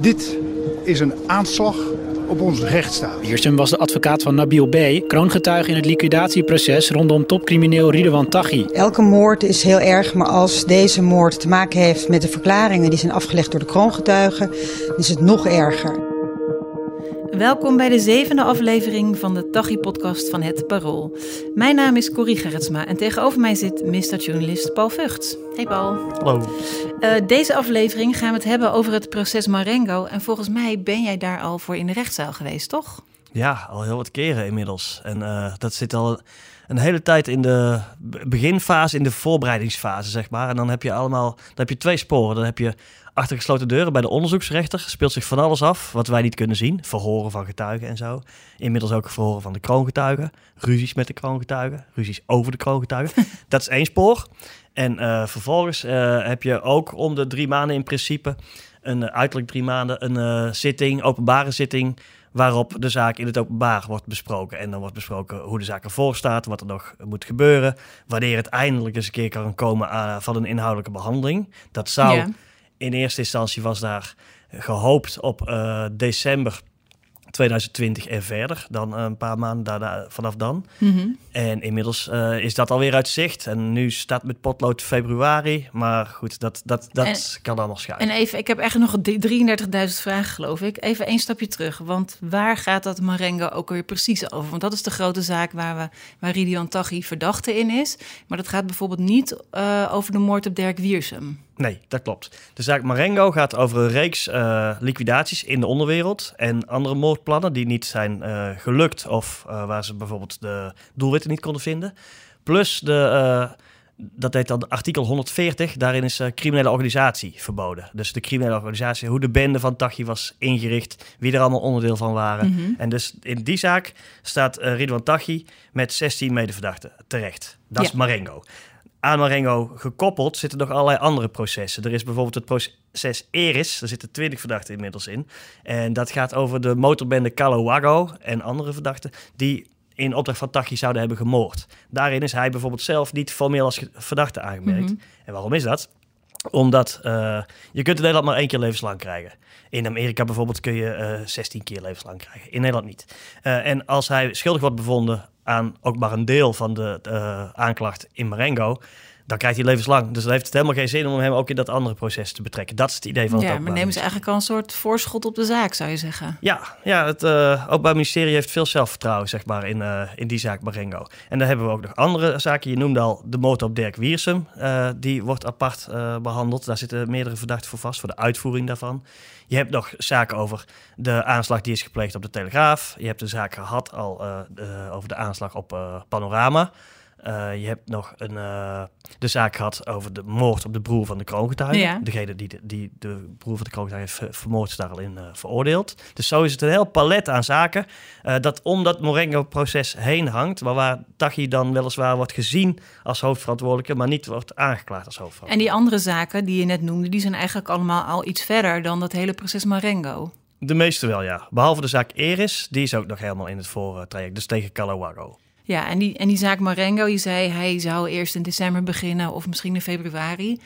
Dit is een aanslag op onze rechtsstaat. Wiersum was de advocaat van Nabil B., kroongetuige in het liquidatieproces rondom topcrimineel Ridwan Taghi. Elke moord is heel erg, maar als deze moord te maken heeft met de verklaringen die zijn afgelegd door de kroongetuigen, is het nog erger. Welkom bij de zevende aflevering van de Taghi-podcast van Het Parool. Mijn naam is Corrie Gerritsma en tegenover mij zit misdaadjournalist Paul Vught. Hey Paul. Hallo. Uh, deze aflevering gaan we het hebben over het proces Marengo. En volgens mij ben jij daar al voor in de rechtszaal geweest, toch? Ja, al heel wat keren inmiddels. En uh, dat zit al een hele tijd in de beginfase, in de voorbereidingsfase, zeg maar. En dan heb je allemaal, dan heb je twee sporen. Dan heb je achter gesloten deuren bij de onderzoeksrechter speelt zich van alles af wat wij niet kunnen zien. Verhoren van getuigen en zo. Inmiddels ook verhoren van de kroongetuigen. Ruzies met de kroongetuigen. Ruzies over de kroongetuigen. dat is één spoor. En uh, vervolgens uh, heb je ook om de drie maanden in principe, een uh, uiterlijk drie maanden, een zitting, openbare zitting, waarop de zaak in het openbaar wordt besproken. En dan wordt besproken hoe de zaak ervoor staat, wat er nog moet gebeuren, wanneer het eindelijk eens een keer kan komen van een inhoudelijke behandeling. Dat zou, ja. in eerste instantie was daar gehoopt op december 2020 en verder, dan een paar maanden daarna, vanaf dan. Mm -hmm. En inmiddels uh, is dat alweer uit zicht. En nu staat met potlood februari. Maar goed, dat, dat, dat en, kan allemaal schuiven. En even, ik heb echt nog 33.000 vragen, geloof ik. Even één stapje terug. Want waar gaat dat Marengo ook weer precies over? Want dat is de grote zaak waar, we, waar Ridian Taghi verdachte in is. Maar dat gaat bijvoorbeeld niet uh, over de moord op Dirk Wiersum. Nee, dat klopt. De zaak Marengo gaat over een reeks uh, liquidaties in de onderwereld en andere moordplannen die niet zijn uh, gelukt of uh, waar ze bijvoorbeeld de doelwitten niet konden vinden. Plus de, dat heet dan artikel 140, daarin is criminele organisatie verboden. Dus de criminele organisatie, hoe de bende van Tachi was ingericht, wie er allemaal onderdeel van waren. Mm -hmm. En dus in die zaak staat Ridwan Tachi met 16 medeverdachten terecht. Dat ja. is Marengo aan Marengo gekoppeld zitten nog allerlei andere processen. Er is bijvoorbeeld het proces Eris, daar zitten twintig verdachten inmiddels in. En dat gaat over de motorbende Calawago en andere verdachten die in opdracht van Tachi zouden hebben gemoord. Daarin is hij bijvoorbeeld zelf niet formeel als verdachte aangemerkt. Mm -hmm. En waarom is dat? Omdat uh, je kunt in Nederland maar één keer levenslang krijgen. In Amerika bijvoorbeeld kun je uh, 16 keer levenslang krijgen. In Nederland niet. Uh, en als hij schuldig wordt bevonden aan ook maar een deel van de uh, aanklacht in Marengo, dan krijgt hij levenslang. Dus dan heeft het helemaal geen zin om hem ook in dat andere proces te betrekken. Dat is het idee van ja, het maar nemen ze eigenlijk al een soort voorschot op de zaak, zou je zeggen? Ja, ja het uh, Openbaar Ministerie heeft veel zelfvertrouwen, zeg maar, in, uh, in die zaak Marengo. En dan hebben we ook nog andere zaken. Je noemde al de motor op Dirk Wiersum. Uh, die wordt apart behandeld. Daar zitten meerdere verdachten voor vast, voor de uitvoering daarvan. Je hebt nog zaken over de aanslag die is gepleegd op de Telegraaf. Je hebt de zaak gehad al over de aanslag op Panorama. Uh, je hebt nog een, uh, de zaak gehad over de moord op de broer van de kroongetuige. Ja. Degene die de, die de broer van de kroongetuige heeft vermoord is daar al in uh, veroordeeld. Dus zo is het een heel palet aan zaken dat om dat Morengo-proces heen hangt. Maar waar Tachi dan weliswaar wordt gezien als hoofdverantwoordelijke, maar niet wordt aangeklaagd als hoofdverantwoordelijke. En die andere zaken die je net noemde, die zijn eigenlijk allemaal al iets verder dan dat hele proces Marengo. De meeste wel, ja. Behalve de zaak Eris, die is ook nog helemaal in het voortraject. Dus tegen Calawago. Ja, en die, en die zaak Marengo, je zei hij zou eerst in december beginnen of misschien in februari.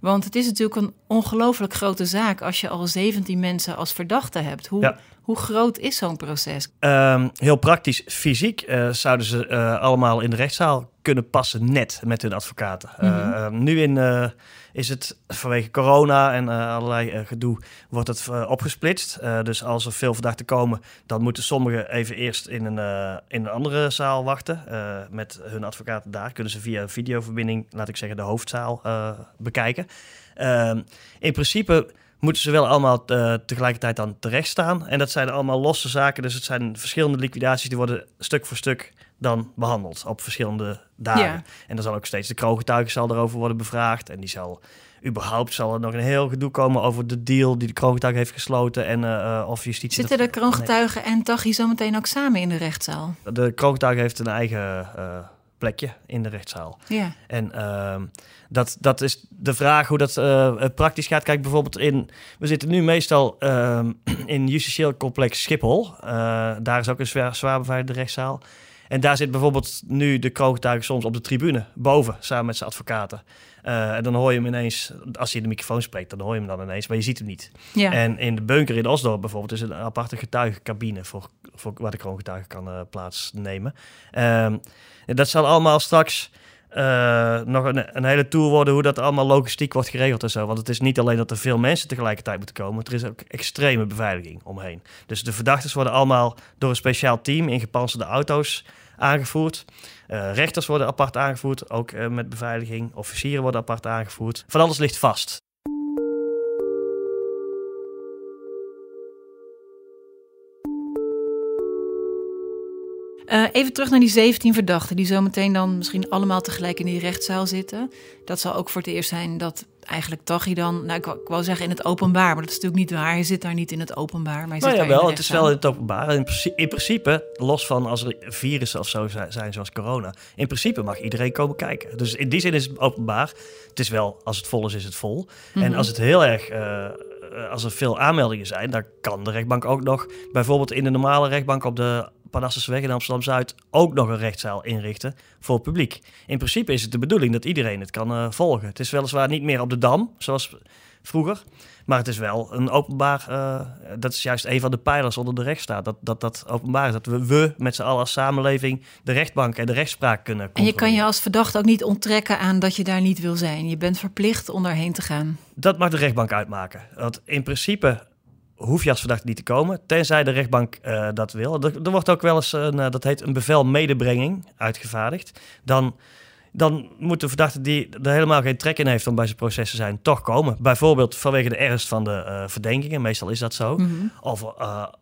Want het is natuurlijk een ongelooflijk grote zaak als je al 17 mensen als verdachte hebt. Hoe, ja. hoe groot is zo'n proces? Um, heel praktisch, fysiek uh, zouden ze uh, allemaal in de rechtszaal kunnen passen, net met hun advocaten. Mm -hmm. uh, nu in, uh, is het vanwege corona en uh, allerlei gedoe wordt het opgesplitst. dus als er veel verdachten komen, dan moeten sommigen even eerst in een, in een andere zaal wachten. met hun advocaten daar kunnen ze via een videoverbinding, laat ik zeggen, de hoofdzaal bekijken. In principe moeten ze wel allemaal uh, tegelijkertijd dan terecht staan. En dat zijn allemaal losse zaken. Dus het zijn verschillende liquidaties die worden stuk voor stuk dan behandeld op verschillende dagen. Ja. En dan zal ook steeds de kroongetuige zal erover worden bevraagd. En die zal überhaupt zal er nog een heel gedoe komen over de deal die de kroongetuige heeft gesloten en uh, of justitie. Zitten de kroongetuigen nee. en Tachi zo meteen ook samen in de rechtszaal? De kroongetuige heeft een eigen uh, plekje in de rechtszaal. Ja. En uh, dat, dat is de vraag hoe dat praktisch gaat. Kijk bijvoorbeeld in, we zitten nu meestal uh, in justitieel complex Schiphol. Daar is ook een zwaar, zwaar beveiligde rechtszaal. En daar zit bijvoorbeeld nu de kroongetuige soms op de tribune, boven, samen met zijn advocaten. Uh, en dan hoor je hem ineens, als hij in de microfoon spreekt, dan hoor je hem dan ineens, maar je ziet hem niet. Ja. En in de bunker in Osdorp bijvoorbeeld is een aparte getuigencabine voor, voor waar de kroongetuige kan uh, plaatsnemen. Um, dat zal allemaal straks uh, nog een, een, hele tour worden hoe dat allemaal logistiek wordt geregeld en zo. Want het is niet alleen dat er veel mensen tegelijkertijd moeten komen, er is ook extreme beveiliging omheen. Dus de verdachten worden allemaal door een speciaal team in gepantserde auto's aangevoerd. Uh, rechters worden apart aangevoerd, ook uh, met beveiliging. Officieren worden apart aangevoerd. Van alles ligt vast. Uh, even terug naar die 17 verdachten, die zometeen dan misschien allemaal tegelijk in die rechtszaal zitten. Dat zal ook voor het eerst zijn dat eigenlijk Taghi dan, nou ik ik wou zeggen in het openbaar, maar dat is natuurlijk niet waar. Hij zit daar niet in het openbaar, maar hij nou zit ja, wel, het is wel in het openbaar. In, in, principe, los van als er virussen of zo zijn zoals corona, in principe mag iedereen komen kijken. Dus in die zin is het openbaar. Het is wel, als het vol is, is het vol. Mm -hmm. En als het heel erg... Uh, als er veel aanmeldingen zijn, dan kan de rechtbank ook nog bijvoorbeeld in de normale rechtbank op de Parnassusweg in Amsterdam-Zuid ook nog een rechtszaal inrichten voor het publiek. In principe is het de bedoeling dat iedereen het kan uh, volgen. Het is weliswaar niet meer op de Dam, zoals vroeger. Maar het is wel een openbaar, uh, dat is juist een van de pijlers onder de rechtsstaat. Dat dat, dat openbaar is, dat we, we met z'n allen als samenleving de rechtbank en de rechtspraak kunnen En je kan je als verdachte ook niet onttrekken aan dat je daar niet wil zijn. Je bent verplicht om daarheen te gaan. Dat mag de rechtbank uitmaken. Want in principe hoef je als verdachte niet te komen, tenzij de rechtbank uh, dat wil. Er, er, wordt ook wel eens, een, uh, dat heet een bevel medebrenging, uitgevaardigd. Dan, dan moet de verdachte die er helemaal geen trek in heeft om bij zijn proces te zijn, toch komen. Bijvoorbeeld vanwege de ernst van de uh, verdenkingen, meestal is dat zo. Mm -hmm. of,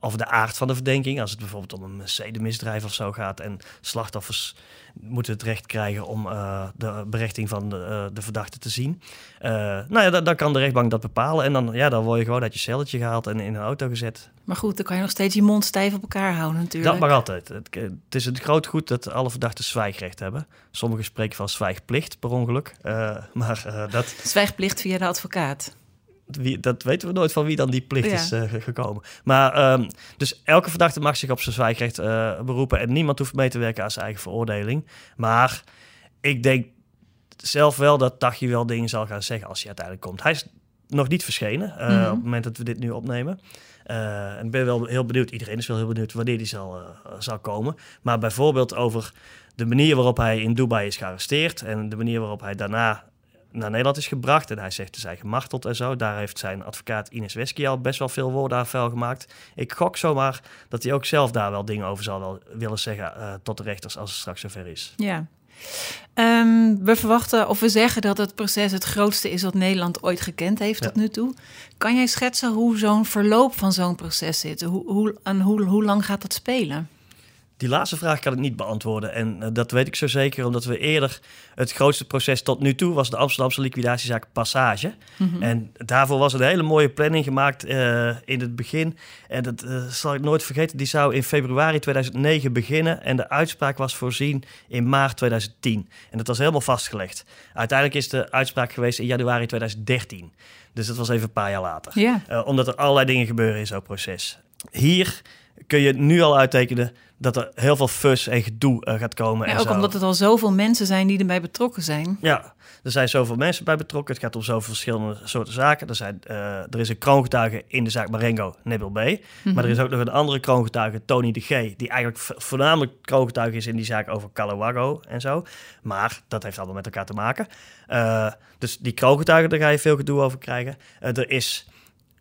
of de aard van de verdenking, als het bijvoorbeeld om een zedenmisdrijf of zo gaat en slachtoffers moeten het recht krijgen om uh, de berechting van de, uh, de, verdachte te zien. Uh, nou ja, dan, kan de rechtbank dat bepalen. En dan, ja, dan word je gewoon uit je celletje gehaald en in een auto gezet. Maar goed, dan kan je nog steeds je mond stijf op elkaar houden natuurlijk. Dat mag altijd. Het, het is het groot goed dat alle verdachten zwijgrecht hebben. Sommigen spreken van zwijgplicht per ongeluk. maar dat... Zwijgplicht via de advocaat. Wie, dat weten we nooit van wie dan die plicht ja. is uh, gekomen. Maar um, dus elke verdachte mag zich op zijn zwijgrecht uh, beroepen en niemand hoeft mee te werken aan zijn eigen veroordeling. Maar ik denk zelf wel dat Tachi wel dingen zal gaan zeggen als hij uiteindelijk komt. Hij is nog niet verschenen uh, Mhm. op het moment dat we dit nu opnemen. En ik ben wel heel benieuwd, iedereen is wel heel benieuwd wanneer die zal, zal komen. Maar bijvoorbeeld over de manier waarop hij in Dubai is gearresteerd en de manier waarop hij daarna naar Nederland is gebracht. En hij zegt te zijn gemarteld en zo. Daar heeft zijn advocaat Ines Wesky al best wel veel woorden aan vuil gemaakt. Ik gok zomaar dat hij ook zelf daar wel dingen over zal wel willen zeggen uh, tot de rechters als het straks zover is. Ja. Um, we verwachten of we zeggen dat het proces het grootste is wat Nederland ooit gekend heeft tot nu toe. Kan jij schetsen hoe zo'n verloop van zo'n proces zit? Hoe, hoe, en hoe, hoe lang gaat dat spelen? Die laatste vraag kan ik niet beantwoorden. En uh, dat weet ik zo zeker, omdat we eerder het grootste proces tot nu toe was de Amsterdamse liquidatiezaak Passage. Mhm. En daarvoor was een hele mooie planning gemaakt uh, in het begin. En dat uh, zal ik nooit vergeten. Die zou in februari 2009 beginnen. En de uitspraak was voorzien in maart 2010. En dat was helemaal vastgelegd. Uiteindelijk is de uitspraak geweest in januari 2013. Dus dat was even een paar jaar later. Omdat er allerlei dingen gebeuren in zo'n proces. Hier kun je nu al uittekenen dat er heel veel fuss en gedoe uh, gaat komen. Ja, en ook zo. omdat het al zoveel mensen zijn die erbij betrokken zijn. Ja, er zijn zoveel mensen bij betrokken. Het gaat om zoveel verschillende soorten zaken. Er, zijn, uh, er is een kroongetuige in de zaak Marengo, Nebil B. Mm Mhm. -hmm. Maar er is ook nog een andere kroongetuige, Tony de G. Die eigenlijk voornamelijk kroongetuige is in die zaak over Calawago en zo. Maar dat heeft allemaal met elkaar te maken. Uh, dus die kroongetuige, daar ga je veel gedoe over krijgen. Er is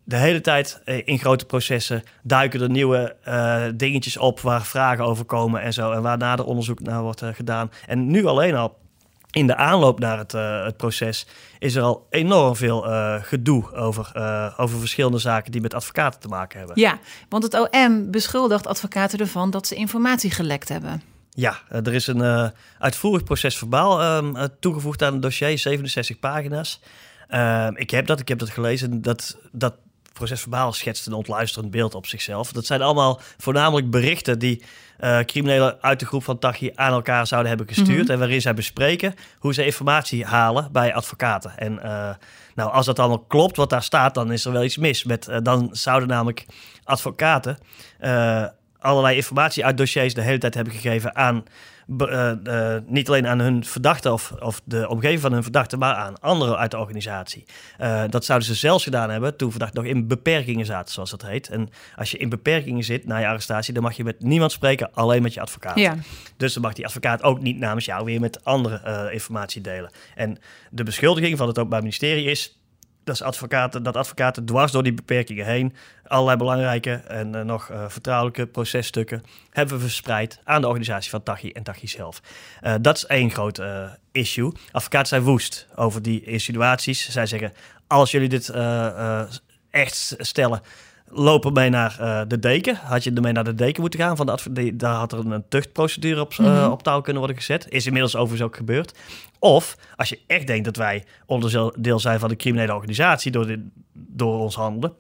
de hele tijd uh, in grote processen duiken er nieuwe uh, dingetjes op waar vragen over komen en zo. En waar nader onderzoek naar wordt uh, gedaan. En nu alleen al in de aanloop naar het, uh, het proces is er al enorm veel gedoe over, over verschillende zaken die met advocaten te maken hebben. Ja, want het OM beschuldigt advocaten ervan dat ze informatie gelekt hebben. Ja, er is een uitvoerig proces verbaal um, toegevoegd aan het dossier, 67 pagina's. Ehm, ik heb dat, ik heb dat gelezen. Dat, dat procesverbaal schetst een ontluisterend beeld op zichzelf. Dat zijn allemaal voornamelijk berichten die uh, criminelen uit de groep van Tachi aan elkaar zouden hebben gestuurd. Mm -hmm. En waarin zij bespreken hoe ze informatie halen bij advocaten. En uh, nou, als dat allemaal klopt wat daar staat, dan is er wel iets mis. Met, uh, dan zouden namelijk advocaten allerlei informatie uit dossiers de hele tijd hebben gegeven aan niet alleen aan hun verdachte of, of de omgeving van hun verdachte, maar aan anderen uit de organisatie. Uh, dat zouden ze zelfs gedaan hebben toen verdacht nog in beperkingen zaten, zoals dat heet. En als je in beperkingen zit na je arrestatie, dan mag je met niemand spreken, alleen met je advocaat. Ja. Dus dan mag die advocaat ook niet namens jou weer met andere informatie delen. En de beschuldiging van het Openbaar Ministerie is dat advocaten, dat advocaten dwars door die beperkingen heen allerlei belangrijke en uh, nog uh, vertrouwelijke processtukken hebben verspreid aan de organisatie van Tachi en Tachi zelf. Uh, dat is één groot issue. Advocaten zijn woest over die insinuaties. Zij zeggen, als jullie dit echt stellen, lopen mee naar uh, de deken. Had je ermee naar de deken moeten gaan? Van de daar had er een tuchtprocedure op, uh, op touw kunnen worden gezet. Is inmiddels overigens ook gebeurd. Of als je echt denkt dat wij onderdeel zijn van de criminele organisatie door, dit, door ons handelen,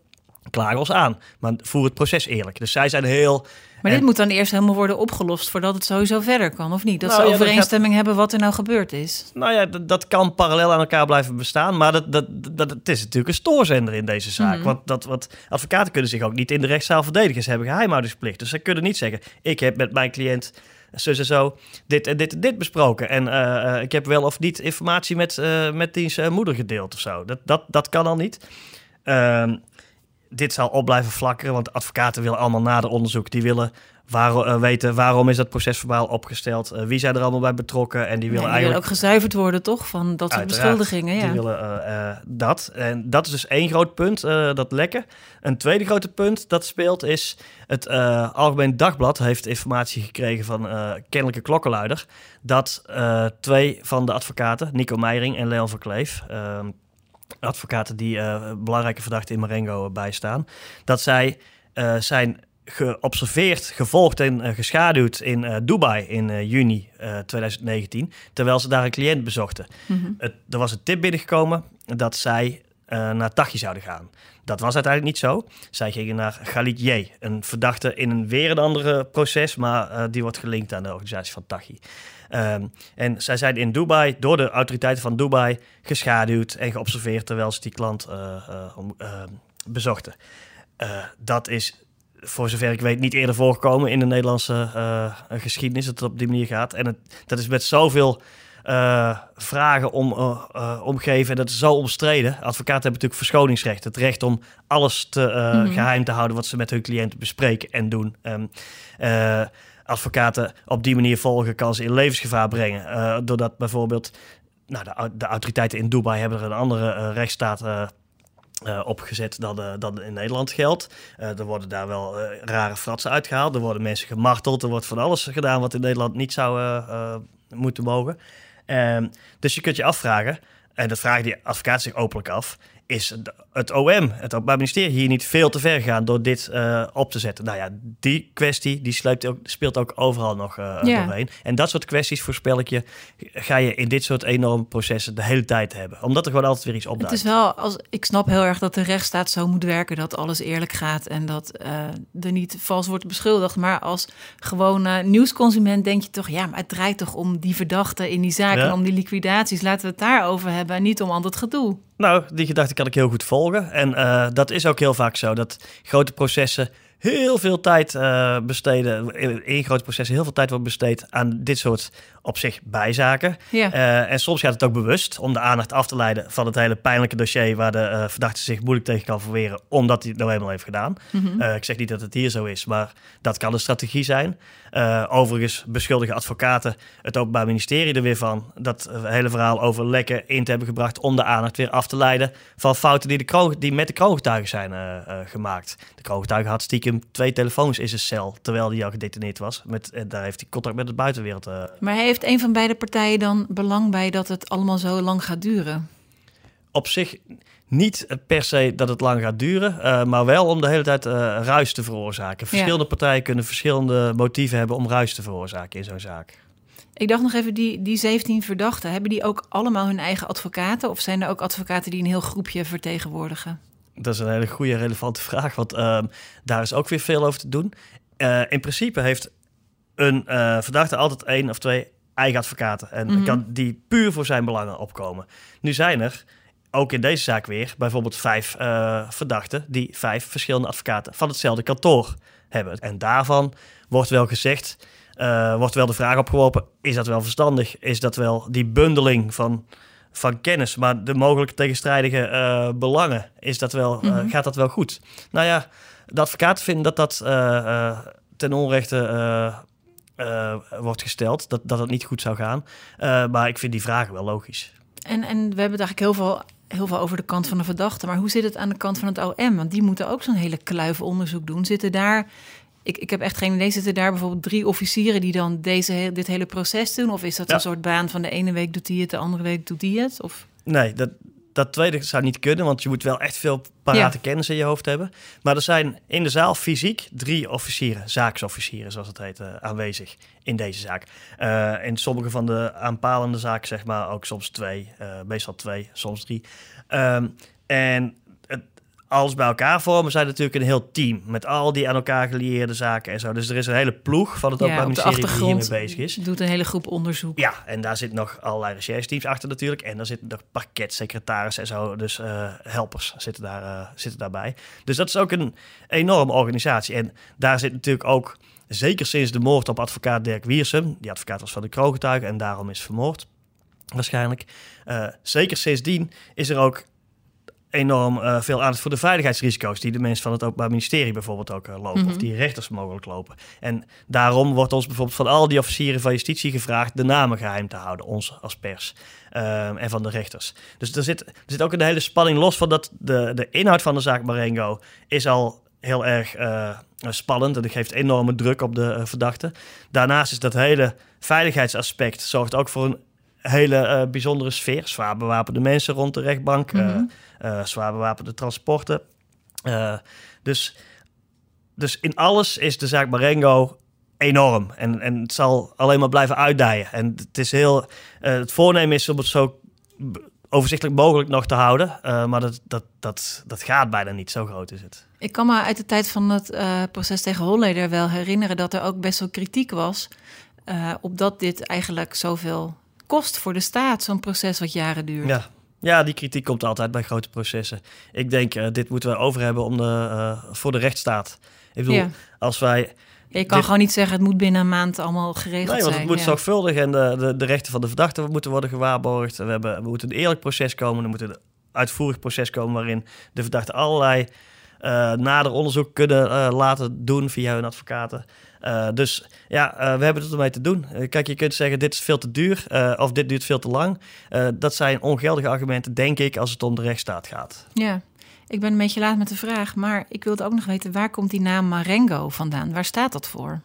klagen ons aan. Maar voer het proces eerlijk. Dus zij zijn heel. Maar dit moet dan eerst helemaal worden opgelost voordat het sowieso verder kan, of niet? Dat nou, ze overeenstemming hebben wat er nou gebeurd is. Nou ja, dat, dat, kan parallel aan elkaar blijven bestaan. Maar dat, dat, dat, het is natuurlijk een stoorzender in deze zaak. Mhm. Want dat, wat, advocaten kunnen zich ook niet in de rechtszaal verdedigen. Ze hebben geheimhoudingsplicht. Dus ze kunnen niet zeggen: ik heb met mijn cliënt zo en zo dit en dit en dit besproken. En uh, ik heb wel of niet informatie met, uh, met diens moeder gedeeld of zo. Dat, dat, dat kan al niet. Uh, dit zal op blijven flakkeren, want advocaten willen allemaal nader onderzoek. Die willen uh, weten waarom is dat procesverbaal opgesteld, uh, wie zijn er allemaal bij betrokken. En die willen die eigenlijk willen ook gezuiverd worden, toch? Van dat soort beschuldigingen. Ja. Die willen uh, dat. En dat is dus één groot punt, dat lekken. Een tweede grote punt dat speelt is... het Algemeen Dagblad heeft informatie gekregen van kennelijke klokkenluider... dat twee van de advocaten, Nico Meijering en Leon Verkleef... Ehm, advocaten die uh, belangrijke verdachten in Marengo bijstaan, dat zij uh, zijn geobserveerd, gevolgd en uh, geschaduwd in Dubai in juni 2019, terwijl ze daar een cliënt bezochten. Mm -hmm. het, er was een tip binnengekomen dat zij naar Tachi zouden gaan. Dat was uiteindelijk niet zo. Zij gingen naar Khalid J, een verdachte in een weer een andere proces, maar die wordt gelinkt aan de organisatie van Tachi. Um, en zij zijn in Dubai door de autoriteiten van Dubai geschaduwd en geobserveerd terwijl ze die klant uh, uh, uh, bezochten. dat is voor zover ik weet niet eerder voorgekomen in de Nederlandse geschiedenis dat het op die manier gaat. En het, dat is met zoveel vragen om, omgeven en dat is zo omstreden. Advocaten hebben natuurlijk verschoningsrecht. Het recht om alles te, mm -hmm. geheim te houden wat ze met hun cliënten bespreken en doen. Um, advocaten op die manier volgen, kan ze in levensgevaar brengen. Uh, doordat bijvoorbeeld nou, de, de, autoriteiten in Dubai hebben er een andere uh, rechtsstaat uh, opgezet dan, dan in Nederland geldt. er worden daar wel rare fratsen uitgehaald. Er worden mensen gemarteld. Er wordt van alles gedaan wat in Nederland niet zou moeten mogen. Ehm, dus je kunt je afvragen, en dat vragen die advocaten zich openlijk af is het OM, het Openbaar Ministerie, hier niet veel te ver gaan door dit uh, op te zetten? Nou ja, die kwestie die sluit ook, speelt ook overal nog uh, ja. doorheen. En dat soort kwesties, voorspel ik je, ga je in dit soort enorme processen de hele tijd hebben. Omdat er gewoon altijd weer iets opduikt. Het is wel, als, ik snap heel erg dat de rechtsstaat zo moet werken dat alles eerlijk gaat en dat uh, er niet vals wordt beschuldigd. Maar als gewone nieuwsconsument denk je toch, ja, maar het draait toch om die verdachten in die zaken, ja. om die liquidaties. Laten we het daarover hebben en niet om al dat gedoe. Nou, die gedachte kan ik heel goed volgen. En uh, dat is ook heel vaak zo, dat grote processen heel veel tijd uh, besteden, in grote processen heel veel tijd wordt besteed aan dit soort op zich bijzaken. Ja. Uh, en soms gaat het ook bewust om de aandacht af te leiden van het hele pijnlijke dossier waar de uh, verdachte zich moeilijk tegen kan verweren, omdat hij het nou eenmaal heeft gedaan. Mm -hmm. ik zeg niet dat het hier zo is, maar dat kan de strategie zijn. overigens beschuldigen advocaten het Openbaar Ministerie er weer van dat hele verhaal over lekken in te hebben gebracht om de aandacht weer af te leiden van fouten die, de kroon, die met de kroongetuigen zijn gemaakt. De kroongetuige had stiekem twee telefoons in zijn cel terwijl hij al gedetineerd was. Met, en daar heeft hij contact met de buitenwereld. maar hij heeft een van beide partijen dan belang bij dat het allemaal zo lang gaat duren? Op zich niet per se dat het lang gaat duren, uh, maar wel om de hele tijd uh, ruis te veroorzaken. Verschillende ja. partijen kunnen verschillende motieven hebben om ruis te veroorzaken in zo'n zaak. Ik dacht nog even, die, die 17 verdachten, hebben die ook allemaal hun eigen advocaten? Of zijn er ook advocaten die een heel groepje vertegenwoordigen? Dat is een hele goede, relevante vraag, want uh, daar is ook weer veel over te doen. Uh, in principe heeft een verdachte altijd één of twee eigen advocaten. En mm -hmm. kan die puur voor zijn belangen opkomen. Nu zijn er ook in deze zaak weer bijvoorbeeld vijf uh, verdachten die vijf verschillende advocaten van hetzelfde kantoor hebben. En daarvan wordt wel gezegd, uh, wordt wel de vraag opgeworpen: is dat wel verstandig? Is dat wel die bundeling van, van kennis, maar de mogelijke tegenstrijdige uh, belangen, is dat wel, mm -hmm. gaat dat wel goed? Nou ja, de advocaten vinden dat dat ten onrechte wordt gesteld, dat, dat het niet goed zou gaan. maar ik vind die vragen wel logisch. En, en we hebben het eigenlijk heel veel heel veel over de kant van de verdachte. Maar hoe zit het aan de kant van het OM? Want die moeten ook zo'n hele kluif onderzoek doen. Zitten daar, ik, ik heb echt geen idee, zitten daar bijvoorbeeld drie officieren die dan deze, dit hele proces doen? Of is dat een soort baan van de ene week doet die het, de andere week doet die het? Of? Nee, dat, dat tweede zou niet kunnen, want je moet wel echt veel parate kennis in je hoofd hebben. Maar er zijn in de zaal fysiek drie officieren, zaaksofficieren zoals het heet, uh, aanwezig in deze zaak. Uh, in sommige van de aanpalende zaken zeg maar ook soms twee, uh, meestal twee, soms drie. Um, en alles bij elkaar vormen, zijn natuurlijk een heel team. Met al die aan elkaar gelieerde zaken en zo. Dus er is een hele ploeg van het Openbaar Ministerie die hiermee bezig is. doet een hele groep onderzoek. Ja, en daar zit nog allerlei recherche-teams achter natuurlijk. En daar zitten nog parketsecretarissen en zo. Dus uh, helpers zitten, daar, uh, zitten daarbij. Dus dat is ook een enorme organisatie. En daar zit natuurlijk ook, zeker sinds de moord op advocaat Dirk Wiersum... die advocaat was van de kroongetuigen en daarom is vermoord waarschijnlijk. Uh, zeker sindsdien is er ook enorm uh, veel aandacht voor de veiligheidsrisico's die de mensen van het Openbaar Ministerie bijvoorbeeld ook uh, lopen, mm -hmm. of die rechters mogelijk lopen. En daarom wordt ons bijvoorbeeld van al die officieren van justitie gevraagd de namen geheim te houden, ons als pers uh, en van de rechters. Dus er zit, er zit ook een hele spanning los van dat de, de inhoud van de zaak Marengo is al heel erg spannend en dat geeft enorme druk op de verdachte. Daarnaast is dat hele veiligheidsaspect zorgt ook voor een hele bijzondere sfeer. Zwaar bewapende mensen rond de rechtbank. Mm -hmm uh, zwaar bewapende transporten. Uh, dus, dus in alles is de zaak Marengo enorm. En, en het zal alleen maar blijven uitdijen. En het is heel. Uh, het voornemen is om het zo overzichtelijk mogelijk nog te houden. maar dat, dat, dat, dat gaat bijna niet. Zo groot is het. Ik kan me uit de tijd van het proces tegen Holleder wel herinneren dat er ook best wel kritiek was. op dat dit eigenlijk zoveel kost voor de staat, zo'n proces wat jaren duurt. Ja, ja, die kritiek komt altijd bij grote processen. Ik denk, uh, dit moeten we over hebben om de, uh, voor de rechtsstaat. Ik bedoel, ja. als wij... Je kan dit... gewoon niet zeggen, het moet binnen een maand allemaal geregeld zijn. Nee, want het moet ja. zorgvuldig en de, de, de, rechten van de verdachte moeten worden gewaarborgd. We, hebben, we moeten een eerlijk proces komen. Er moet een uitvoerig proces komen waarin de verdachte allerlei uh, nader onderzoek kunnen laten doen via hun advocaten. Uh, dus ja, uh, we hebben het ermee te doen. Uh, kijk, je kunt zeggen dit is veel te duur of dit duurt veel te lang. dat zijn ongeldige argumenten, denk ik, als het om de rechtsstaat gaat. Ja, ik ben een beetje laat met de vraag, maar ik wilde ook nog weten, waar komt die naam Marengo vandaan? Waar staat dat voor?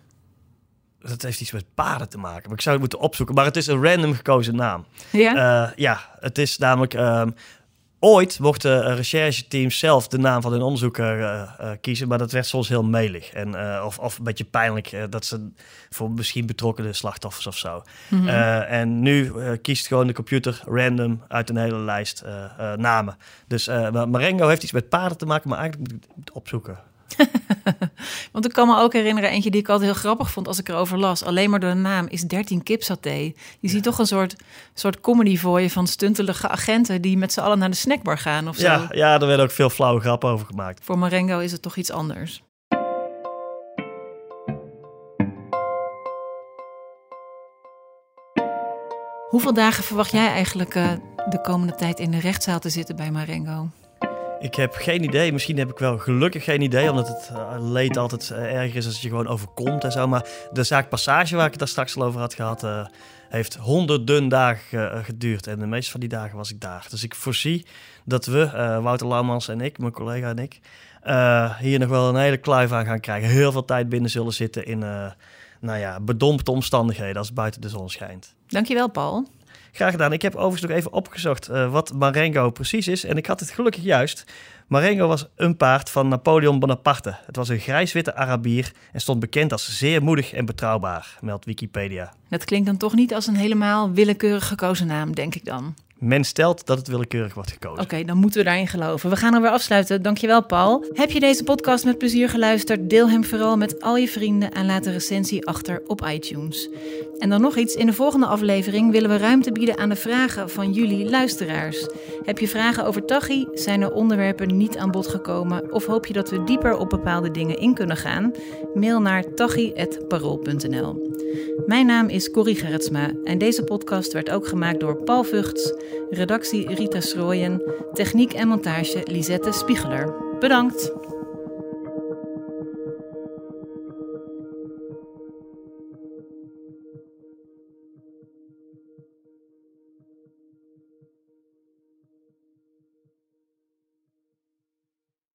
Dat heeft iets met paarden te maken. Maar ik zou het moeten opzoeken. Maar het is een random gekozen naam. Ja, ja het is namelijk um, Ooit mochten rechercheteams zelf de naam van hun onderzoeker uh, uh, kiezen, maar dat werd soms heel melig. En, of, of een beetje pijnlijk dat ze voor misschien betrokkende slachtoffers of zo. Mm -hmm. en nu kiest gewoon de computer random uit een hele lijst namen. Dus Marengo heeft iets met paarden te maken, maar eigenlijk moet ik het opzoeken. Want ik kan me ook herinneren, eentje die ik altijd heel grappig vond als ik erover las. Alleen maar door de naam is 13 kipsaté. Je ja. ziet toch een soort, soort comedy voor je van stuntelige agenten die met z'n allen naar de snackbar gaan of zo. Ja, ja, er werden ook veel flauwe grappen over gemaakt. Voor Marengo is het toch iets anders. Hoeveel dagen verwacht jij eigenlijk uh, de komende tijd in de rechtszaal te zitten bij Marengo? Ik heb geen idee. Misschien heb ik wel gelukkig geen idee, omdat het uh, leed altijd uh, erger is als het je gewoon overkomt en zo. Maar de zaak Passage, waar ik het daar straks al over had gehad, uh, heeft honderden dagen geduurd. En de meeste van die dagen was ik daar. Dus ik voorzie dat we, Wouter Laumans en ik, mijn collega en ik, hier nog wel een hele kluif aan gaan krijgen. Heel veel tijd binnen zullen zitten in, nou ja, bedompte omstandigheden als buiten de zon schijnt. Dankjewel, Paul. Graag gedaan. Ik heb overigens nog even opgezocht uh, wat Marengo precies is. En ik had het gelukkig juist. Marengo was een paard van Napoleon Bonaparte. Het was een grijswitte Arabier en stond bekend als zeer moedig en betrouwbaar, meldt Wikipedia. Dat klinkt dan toch niet als een helemaal willekeurig gekozen naam, denk ik dan. Men stelt dat het willekeurig wordt gekozen. Oké, dan moeten we daarin geloven. We gaan er weer afsluiten. Dankjewel, Paul. Heb je deze podcast met plezier geluisterd? Deel hem vooral met al je vrienden en laat een recensie achter op iTunes. En dan nog iets. In de volgende aflevering willen we ruimte bieden aan de vragen van jullie luisteraars. Heb je vragen over Tachi? Zijn er onderwerpen niet aan bod gekomen? Of hoop je dat we dieper op bepaalde dingen in kunnen gaan? Mail naar tachi.parool.nl Mijn naam is Corrie Gerritsma en deze podcast werd ook gemaakt door Paul Vugts, redactie Rita Schrooien, techniek en montage Lisette Spiegeler. Bedankt!